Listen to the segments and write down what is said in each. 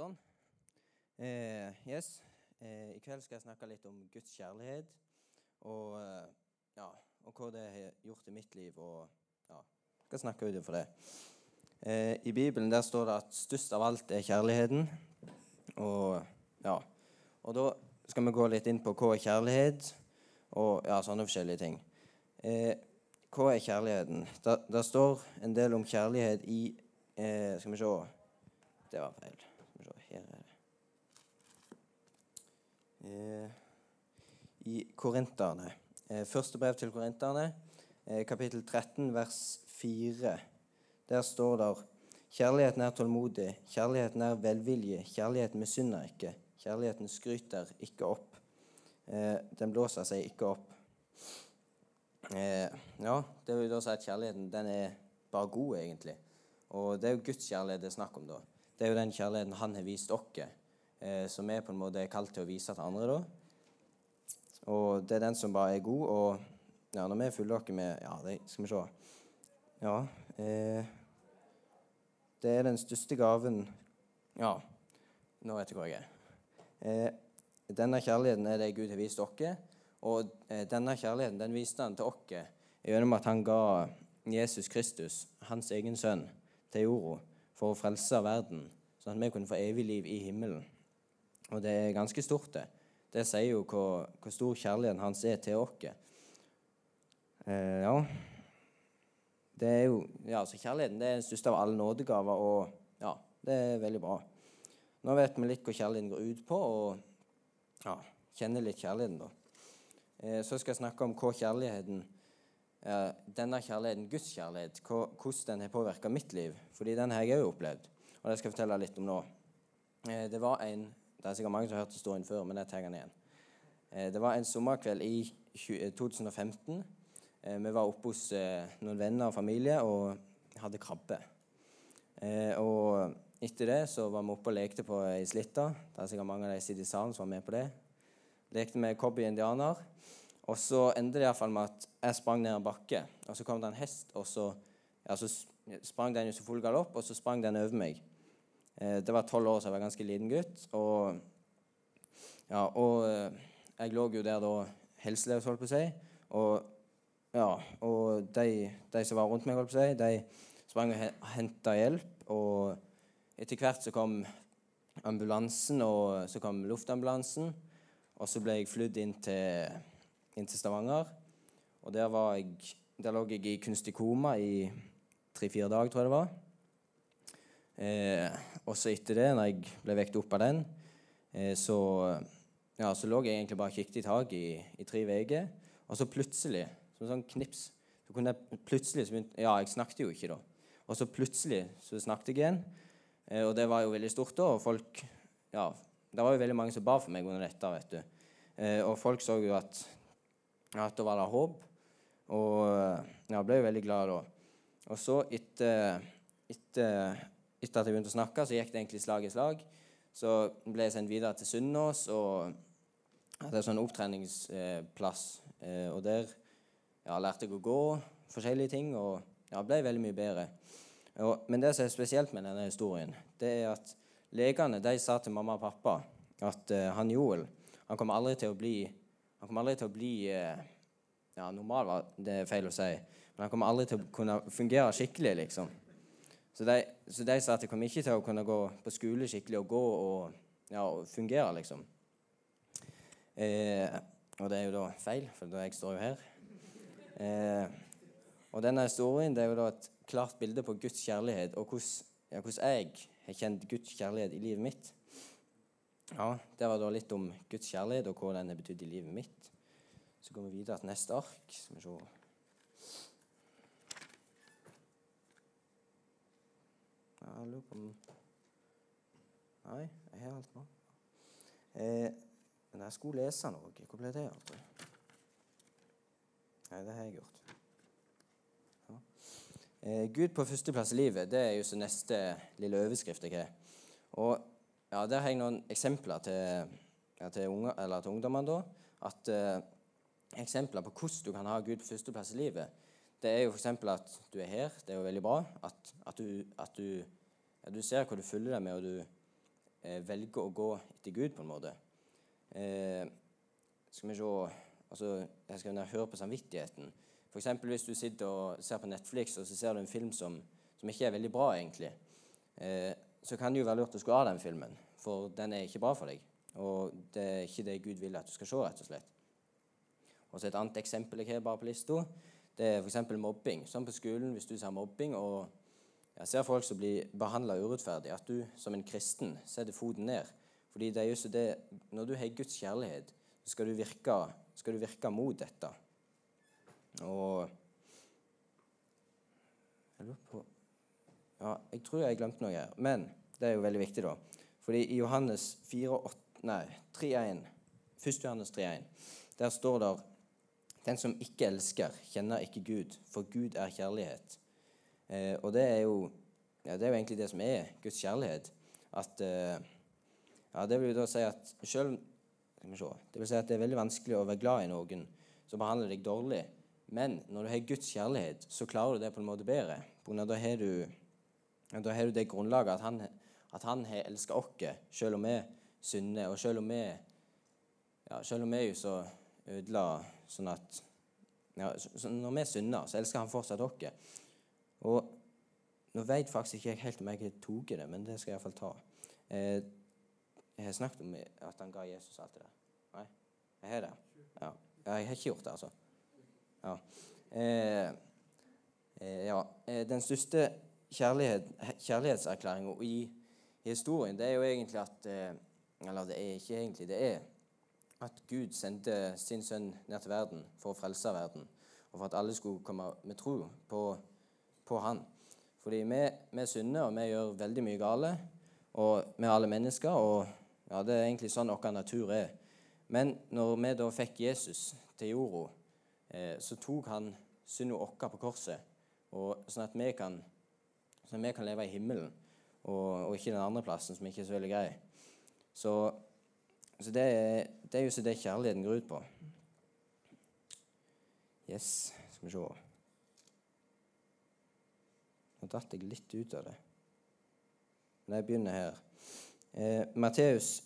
Sånn. Eh, yes. Eh, I kveld skal jeg snakke litt om Guds kjærlighet. Og, eh, ja, og hva det har gjort i mitt liv. Og ja, skal snakke ut det. Eh, I Bibelen der står det at størst av alt er kjærligheten. Og ja, og da skal vi gå litt inn på hva er kjærlighet, og ja, sånne forskjellige ting. Eh, hva er kjærligheten? Det står en del om kjærlighet i eh, Skal vi se Det var feil. Skal vi se, her er det. Eh, I Korinterne. Eh, første brev til Korinterne, eh, kapittel 13, vers 4. Der står det Kjærligheten er tålmodig, kjærligheten er velvilje, kjærligheten misunner ikke, kjærligheten skryter ikke opp. Eh, den blåser seg ikke opp. Eh, ja, det vil da si at kjærligheten den er bare god, egentlig. Og det er jo Guds kjærlighet det er snakk om, da. Det er jo den kjærligheten Han har vist oss, eh, som vi på en måte er kalt til å vise til andre, da. Og det er den som bare er god, og ja, når vi følger dere med Ja, det skal vi se. Ja eh, Det er den største gaven Ja, nå vet jeg hvor jeg er. Eh, denne kjærligheten er det Gud har vist dere. Og eh, denne kjærligheten den viste han til oss gjennom at han ga Jesus Kristus, hans egen sønn, til jorda for å frelse verden, sånn at vi kunne få evig liv i himmelen. Og det er ganske stort, det. Det sier jo hvor, hvor stor kjærligheten hans er til oss. Eh, ja. Det er jo, ja, så Kjærligheten det er den største av alle nådegaver, og ja, det er veldig bra. Nå vet vi litt hva kjærligheten går ut på, og ja, kjenner litt kjærligheten, da. Eh, så skal jeg snakke om hva kjærligheten eh, denne kjærligheten, Guds kjærlighet, hvordan den har påvirka mitt liv. Fordi den har jeg òg opplevd, og det skal jeg fortelle litt om nå. Eh, det var en Det er sikkert mange som har hørt historien før, men jeg tar den igjen. Eh, det var en sommerkveld i 2015. Eh, vi var oppe hos eh, noen venner og familie og hadde krabbe. Og etter det så var vi oppe og lekte på ei slitte. Det er sikkert mange av de sitter i salen som var med på det. Lekte med cowboy indianer. Og så endte det iallfall med at jeg sprang ned en bakke, og så kom det en hest, og så, ja, så sprang den i så full galopp, og så sprang den over meg. Eh, det var tolv år, så jeg var ganske liten gutt. Og, ja, og eh, jeg lå jo der da helseløs, holdt på å si. Og, ja, og de, de, som var rundt meg, holdt på å si, de sprang og henta hjelp. Og etter hvert så kom ambulansen, og så kom luftambulansen. Og så ble jeg flydd inn til inn til Stavanger. Og der, jeg, der lå jeg i kunstig koma i tre-fire dager, tror jeg det var. Eh, og så etter det, når jeg ble vekket opp av den, eh, så, ja, så lå jeg egentlig bare og kikket i taket i, i tre uker. Og så plutselig, som en sånn knips så kunne jeg plutselig, Ja, jeg snakket jo ikke da. Og så plutselig så snakket jeg igjen. Eh, og det var jo veldig stort da. Og folk Ja, det var jo veldig mange som ba for meg under dette, vet du. Eh, og folk så jo at at da var det håp. Og jeg ble jo veldig glad da. Og så, etter, etter, etter, at jeg begynte å snakke, så gikk det egentlig slag i slag. Så ble jeg sendt videre til Sunnaas og hadde en sånn opptreningsplass. Eh, og der ja, lærte jeg å gå, forskjellige ting, og ja, ble veldig mye bedre. Og, men det som er spesielt med denne historien, det er at legene de sa til mamma og pappa at uh, han Joel han kommer aldri til å bli han kommer aldri til å bli uh, ja, normal, det er feil å si. Men han kommer aldri til å kunne fungere skikkelig, liksom. Så de, så de sa at jeg kom ikke til å kunne gå på skole skikkelig og gå og, ja, og fungere, liksom. Eh, og det er jo da feil, for da jeg står jo her. Eh, og denne historien det er jo da et klart bilde på Guds kjærlighet, og hvordan, ja, jeg har kjent Guds kjærlighet i livet mitt. Ja, Det var da litt om Guds kjærlighet og hva den har betydd i livet mitt. Så går vi videre til neste ark. Skal vi se. Jeg lurer på om Nei, jeg har alt nå. Eh, men jeg skulle lese noe. Hvor ble det av? Nei, det har jeg gjort. Ja. Eh, Gud på førsteplass i livet, det er jo så neste lille overskrift jeg har. Og ja, Der har jeg noen eksempler til, ja, til, unge, til ungdommene. da, at eh, Eksempler på hvordan du kan ha Gud på førsteplass i livet. Det er jo f.eks. at du er her. Det er jo veldig bra. At, at, du, at du, du, ser hva du fyller deg med, og du, eh, velger å gå etter Gud, på en måte. Eh, skal vi se altså, Jeg skal høre på samvittigheten. F.eks. hvis du sitter og ser på Netflix og så ser du en film som, som ikke er veldig bra, egentlig, eh, så kan det jo være lurt å skru av den filmen, for den er ikke bra for deg. Og det er ikke det Gud vil at du skal se, rett og slett. Og så Et annet eksempel jeg har bare på lista, det er f.eks. mobbing. Sånn på skolen, hvis du ser mobbing og jeg ser folk som blir behandla urettferdig, at du som en kristen setter foten ned. Fordi det er just det, Når du har Guds kjærlighet, så skal du virke, skal du virke mot dette. Og Jeg lurer på Ja, jeg tror jeg glemte noe her. Men det er jo veldig viktig, da. Fordi i Johannes 4, 8, nei, 3.1, 1. Johannes 3.1, der står det Den som ikke elsker, kjenner ikke Gud, for Gud er kjærlighet. Eh, og det er, jo, ja, det er jo egentlig det som er Guds kjærlighet. At eh, ja, Det vil jo da si at selv, det vil si at det er veldig vanskelig å være glad i noen som behandler deg dårlig. Men når du har Guds kjærlighet, så klarer du det på en måte bedre. Da har du, da har du det grunnlaget at han, at han har elska oss, selv om vi synder, og selv om vi ja, selv om vi jo så ødela sånn at ja, så Når vi synder, så elsker han fortsatt oss. Og nå vet faktisk ikke jeg helt om jeg tatt det, men det skal jeg iallfall ta. Eh, jeg har snakket om at han ga Jesus alt det der. Nei? Jeg har det? Ja. ja jeg har ikke gjort det, altså. Ja. Eh, eh, ja. Eh, den største kjærlighet, kjærlighetserklæringa i historien, det er jo egentlig at eh, Eller det er ikke egentlig. Det er at Gud sendte sin sønn ned til verden for å frelse verden, og for at alle skulle komme med tro på på han. Fordi vi, vi synder, og vi gjør veldig mye gale. Og vi er alle mennesker, og ja, det er egentlig sånn vår natur er. Men når vi da fikk Jesus til jorda, eh, så tok han synda vår på korset, og sånn at vi kan, sånn at vi kan leve i himmelen, og, og, ikke den andre plassen, som ikke er så veldig grei. Så, så det, er, det er jo så det kjærligheten går ut på. Yes, skal vi se. Nå datt jeg litt ut av det. Men jeg begynner her. Eh, Matteus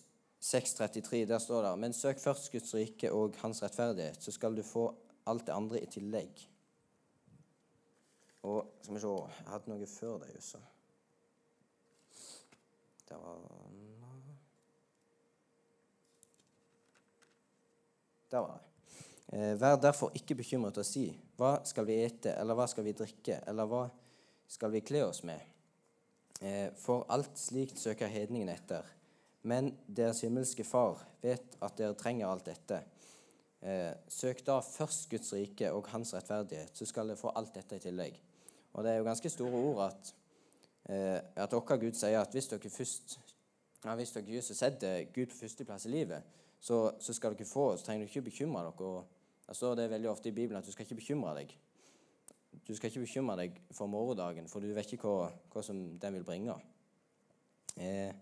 6,33, der står det Men søk først Guds rike og hans rettferdighet, så skal du få alt det andre i tillegg. Og skal vi se Jeg hadde noe før det Jussa. Det var Der var det. Eh, vær derfor ikke bekymret og si hva skal vi ete, eller hva skal vi drikke, eller hva skal vi kle oss med. Eh, for alt slikt søker hedningen etter. Men deres himmelske Far vet at dere trenger alt dette. Eh, søk da først Guds rike og Hans rettferdighet, så skal dere få alt dette i tillegg. Og det er jo ganske store ord at, eh, at dere Gud sier at hvis dere først ja, hvis dere Jesus setter Gud på førsteplass i livet, så, så, skal dere få, så trenger dere ikke bekymre dere. Og det er veldig ofte i Bibelen at du skal ikke bekymre deg du skal ikke bekymre deg for morgendagen, for du vet ikke hva, hva som den vil bringe. Eh,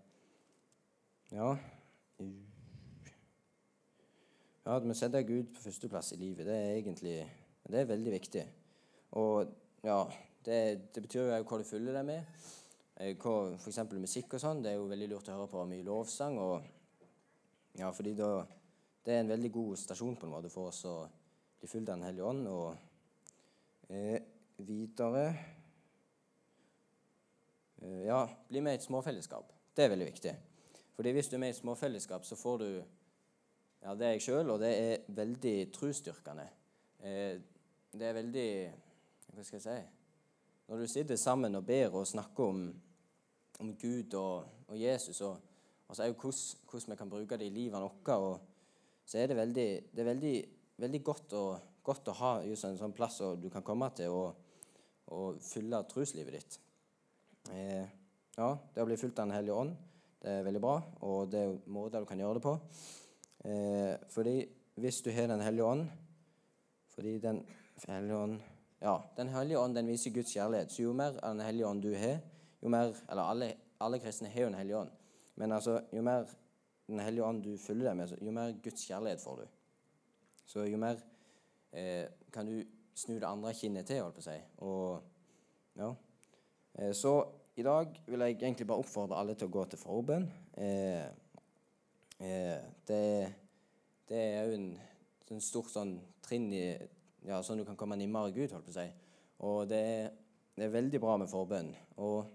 ja Ja, vi setter Gud på førsteplass i livet. Det er egentlig det er veldig viktig. Og ja, det, det betyr jo hva du fyller deg med. For F.eks. musikk og sånn. Det er jo veldig lurt å høre på mye lovsang. og ja, fordi da, Det er en veldig god stasjon på en måte for oss å bli fulgt av Den hellige ånd. og Eh, videre eh, Ja, bli med i et småfellesskap. Det er veldig viktig. Fordi hvis du er med i et småfellesskap, så får du Ja, det er jeg sjøl, og det er veldig trosstyrkende. Eh, det er veldig Hva skal jeg si Når du sitter sammen og ber og snakker om, om Gud og, og Jesus, og, og så er jo hvordan, vi kan bruke det i livet vårt, så er det veldig, det er veldig, veldig godt å godt å ha just en sånn plass du kan komme til og, og fylle troslivet ditt. Eh, ja, det å bli fulgt av Den hellige ånd det er veldig bra, og det er måter du kan gjøre det på. Eh, fordi hvis du har Den hellige ånd Fordi Den hellige ånd ja, Den hellige ånd den viser Guds kjærlighet. Så jo mer av Den hellige ånd du har, jo mer Eller alle, alle kristne har jo Den hellige ånd. Men altså, jo mer Den hellige ånd du fyller deg med, jo mer Guds kjærlighet får du. Så jo mer eh, kan du snu det andre kinnet til, holdt på å si. Og, ja. Eh, så I dag vil jeg egentlig bare oppfordre alle til å gå til forbønn. Eh, eh, det, det, er jo en, en stor sånn trinn i ja, Sånn du kan komme nærmere Gud, holdt på å si. Og det er, det er veldig bra med forbønn. Og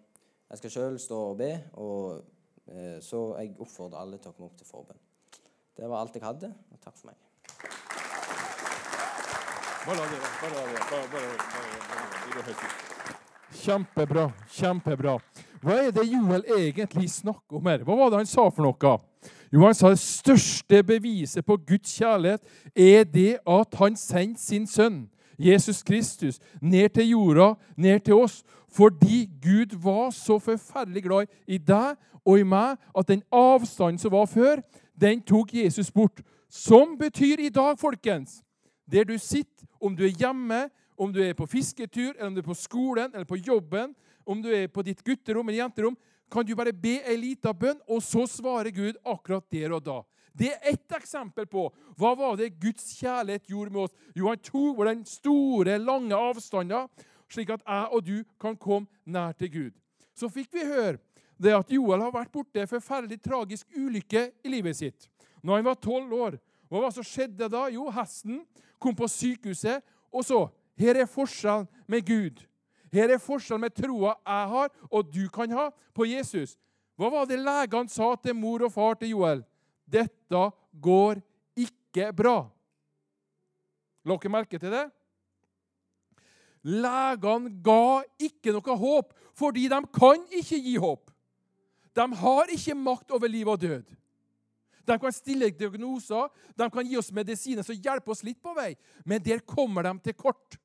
jeg skal sjøl stå og be, og eh, så jeg oppfordrer alle til å komme opp til forbønn. Det var alt jeg hadde, og takk for meg. Kjempebra. Kjempebra. Hva er det Joel egentlig snakker om her? Hva var det han sa for noe? Jo, han sa det største beviset på Guds kjærlighet er det at han sendte sin sønn, Jesus Kristus, ned til jorda, ned til oss, fordi Gud var så forferdelig glad i deg og i meg at den avstanden som var før, den tok Jesus bort. Som betyr i dag, folkens, der du sitter, om du er hjemme, om du er på fisketur, eller om du er på skolen eller på jobben, om du er på ditt gutterom eller jenterom, kan du bare be ei lita bønn, og så svarer Gud akkurat der og da. Det er ett eksempel på hva var det Guds kjærlighet gjorde med oss. Jo, han tok den store, lange avstanden, slik at jeg og du kan komme nær til Gud. Så fikk vi høre det at Joel har vært borte en forferdelig tragisk ulykke i livet sitt. Når han var tolv år. Hva var det som skjedde da? Jo, hesten kom på sykehuset, og så her er forskjellen med Gud. Her er forskjellen med troa jeg har, og du kan ha, på Jesus. Hva var det legene sa til mor og far til Joel? Dette går ikke bra. La dere merke til det? Legene ga ikke noe håp, fordi de kan ikke gi håp. De har ikke makt over liv og død. De kan stille diagnoser, de kan gi oss medisiner som hjelper oss litt på vei, men der kommer de til kort.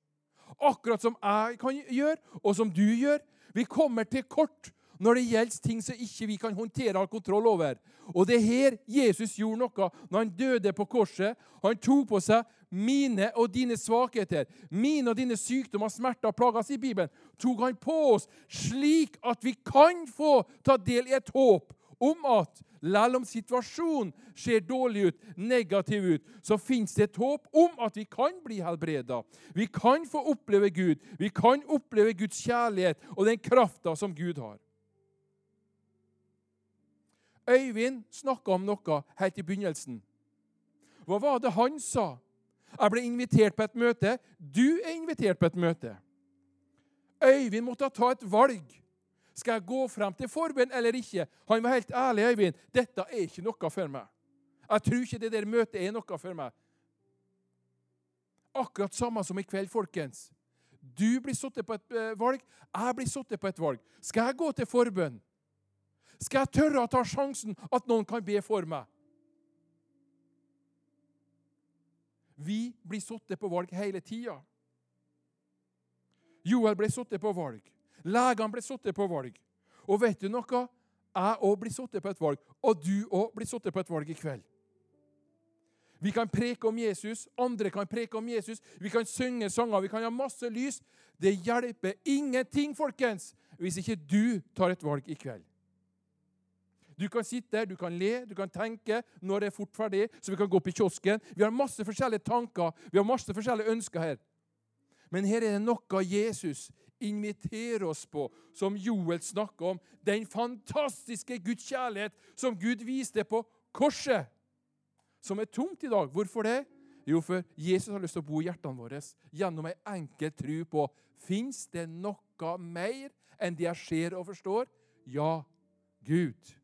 Akkurat som jeg kan gjøre, og som du gjør. Vi kommer til kort når det gjelder ting som ikke vi kan håndtere og ha kontroll over. Og det er her Jesus gjorde noe når han døde på korset. Han tok på seg mine og dine svakheter, mine og dine sykdommer, smerter og plager, sier Bibelen. Tok han på oss slik at vi kan få ta del i et håp om at selv om situasjonen ser dårlig ut, negativ ut, så fins det et håp om at vi kan bli helbreda. Vi kan få oppleve Gud. Vi kan oppleve Guds kjærlighet og den krafta som Gud har. Øyvind snakka om noe helt i begynnelsen. Hva var det han sa? Jeg ble invitert på et møte. Du er invitert på et møte. Øyvind måtte ta et valg. Skal jeg gå frem til forbønn eller ikke? Han var helt ærlig, Øyvind. Dette er ikke noe for meg. Jeg tror ikke det der møtet er noe for meg. Akkurat samme som i kveld, folkens. Du blir satt på et eh, valg, jeg blir satt på et valg. Skal jeg gå til forbønn? Skal jeg tørre å ta sjansen at noen kan be for meg? Vi blir satt på valg hele tida. Joel ble satt på valg. Legene blir satt på valg. Og vet du noe? Jeg òg blir satt på et valg, og du òg blir satt på et valg i kveld. Vi kan preke om Jesus, andre kan preke om Jesus, vi kan synge sanger, vi kan ha masse lys. Det hjelper ingenting, folkens, hvis ikke du tar et valg i kveld. Du kan sitte der, du kan le, du kan tenke når det er fort ferdig, så vi kan gå opp i kiosken. Vi har masse forskjellige tanker, vi har masse forskjellige ønsker her. Men her er det noe Jesus inviterer oss på, som Joel snakker om. Den fantastiske Guds kjærlighet som Gud viste på korset. Som er tomt i dag. Hvorfor det? Jo, for Jesus har lyst til å bo i hjertene våre gjennom ei en enkel tro på Fins det noe mer enn det jeg ser og forstår? Ja, Gud.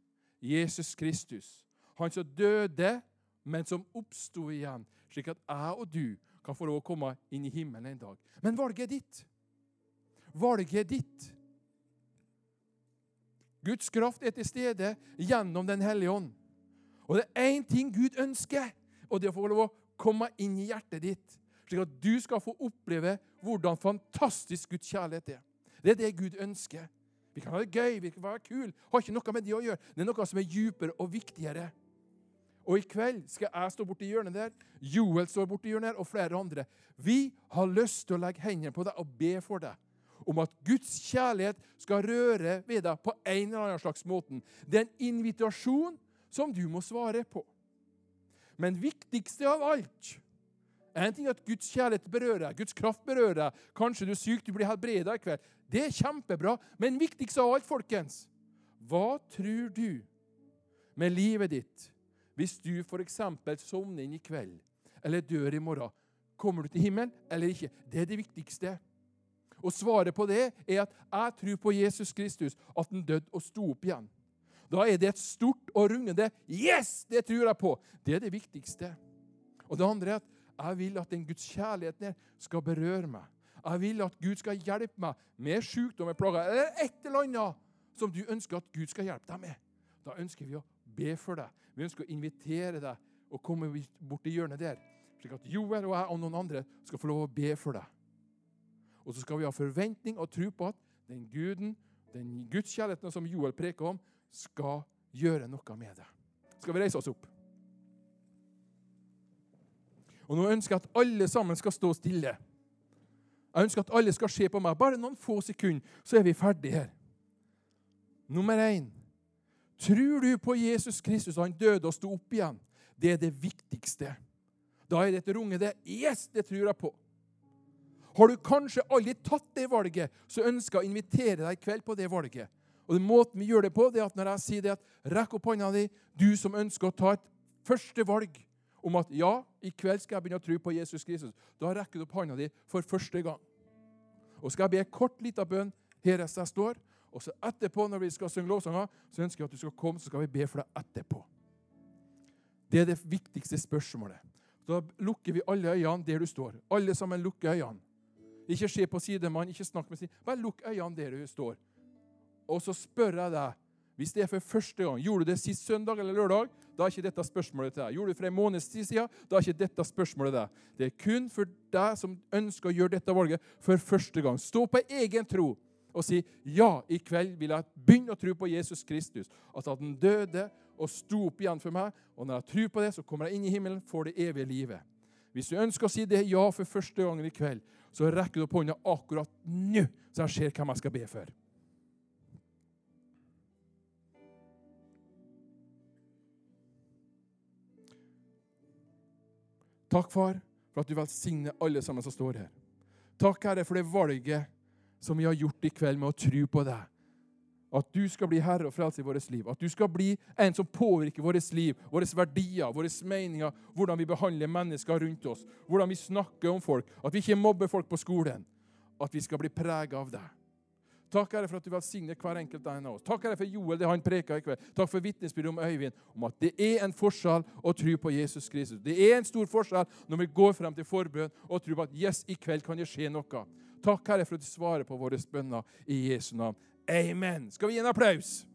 Jesus Kristus. Han som døde, men som oppsto igjen, slik at jeg og du kan få lov å komme inn i himmelen en dag. Men valget er ditt. Valget ditt. Guds kraft er til stede gjennom Den hellige ånd. Og det er én ting Gud ønsker, og det er å få lov å komme inn i hjertet ditt, slik at du skal få oppleve hvordan fantastisk Guds kjærlighet er. Det er det Gud ønsker. Vi kan ha det gøy, vi kan være kule, har ikke noe med det å gjøre. Det er noe som er dypere og viktigere. Og i kveld skal jeg stå borti hjørnet der, Joel står borti hjørnet der, og flere andre. Vi har lyst til å legge hendene på deg og be for deg om at Guds kjærlighet skal røre ved deg på en eller annen slags måte. Det er en invitasjon som du må svare på. Men viktigste av alt En ting at Guds kjærlighet berører deg, Guds kraft berører deg. Kanskje du er syk, du blir helbreda i kveld. Det er kjempebra. Men viktigst av alt, folkens Hva tror du med livet ditt hvis du f.eks. sovner inn i kveld eller dør i morgen? Kommer du til himmelen eller ikke? Det er det viktigste. Og svaret på det er at jeg tror på Jesus Kristus, at han døde og sto opp igjen. Da er det et stort og rungende 'Yes! Det tror jeg på!' Det er det viktigste. Og det andre er at jeg vil at den Guds kjærligheten skal berøre meg. Jeg vil at Gud skal hjelpe meg med sykdom, med plager eller et eller annet som du ønsker at Gud skal hjelpe deg med. Da ønsker vi å be for deg. Vi ønsker å invitere deg og komme bort til hjørnet der, slik at Joel og jeg og noen andre skal få lov å be for deg. Og så skal vi ha forventning og tro på at den guden, den gudskjærligheten som Joel preker om, skal gjøre noe med det. Skal vi reise oss opp? Og Nå ønsker jeg at alle sammen skal stå stille. Jeg ønsker at alle skal se på meg. Bare noen få sekunder, så er vi ferdige her. Nummer én. Tror du på Jesus Kristus, han døde og sto opp igjen? Det er det viktigste. Da er det et det. 'Yes, det tror jeg på'. Har du kanskje aldri tatt det valget, så ønsker jeg å invitere deg i kveld på det valget. Og den Måten vi gjør det på, det er at når jeg sier det at rekk opp hånda di, du som ønsker å ta et første valg om at ja, i kveld skal jeg begynne å tro på Jesus Kristus, da rekker du opp hånda di for første gang. Og skal jeg be en kort liten bønn her jeg står, og så etterpå, når vi skal synge lovsanger, så ønsker jeg at du skal komme, så skal vi be for deg etterpå. Det er det viktigste spørsmålet. Da lukker vi alle øynene der du står. Alle sammen lukker øynene. Ikke se på sidemann, ikke snakk med sin. Bare lukk øynene der du står. Og så spør jeg deg, hvis det er for første gang Gjorde du det sist søndag eller lørdag? Da er ikke dette spørsmålet til deg. Gjorde du det for en måneds tid siden? Da er ikke dette spørsmålet til deg. Det er kun for deg som ønsker å gjøre dette valget for første gang. Stå på egen tro og si ja, i kveld vil jeg begynne å tro på Jesus Kristus. At han døde og sto opp igjen for meg. Og når jeg tror på det, så kommer jeg inn i himmelen, får det evige livet. Hvis du ønsker å si det ja for første gangen i kveld, så rekker du opp hånda akkurat nå, så jeg ser hvem jeg skal be for. Takk, far, for at du velsigner alle sammen som står her. Takk, Herre, for det valget som vi har gjort i kveld med å tro på deg. At du skal bli herre og frelse i vårt liv. At du skal bli en som påvirker vårt liv, våre verdier, våre meninger, hvordan vi behandler mennesker rundt oss, hvordan vi snakker om folk. At vi ikke mobber folk på skolen. At vi skal bli prega av deg. Takk Herre, for at du velsigner hver enkelt en av oss. Takk Herre for Joel, det han preka i kveld. Takk for vitnesbyrdet om Øyvind, om at det er en forskjell å tro på Jesus Kristus. Det er en stor forskjell når vi går frem til forbønn og tror på at yes, i kveld kan det skje noe. Takk Herre for at du svarer på våre bønner i Jesu navn. Amen. Skal vi gi en applaus?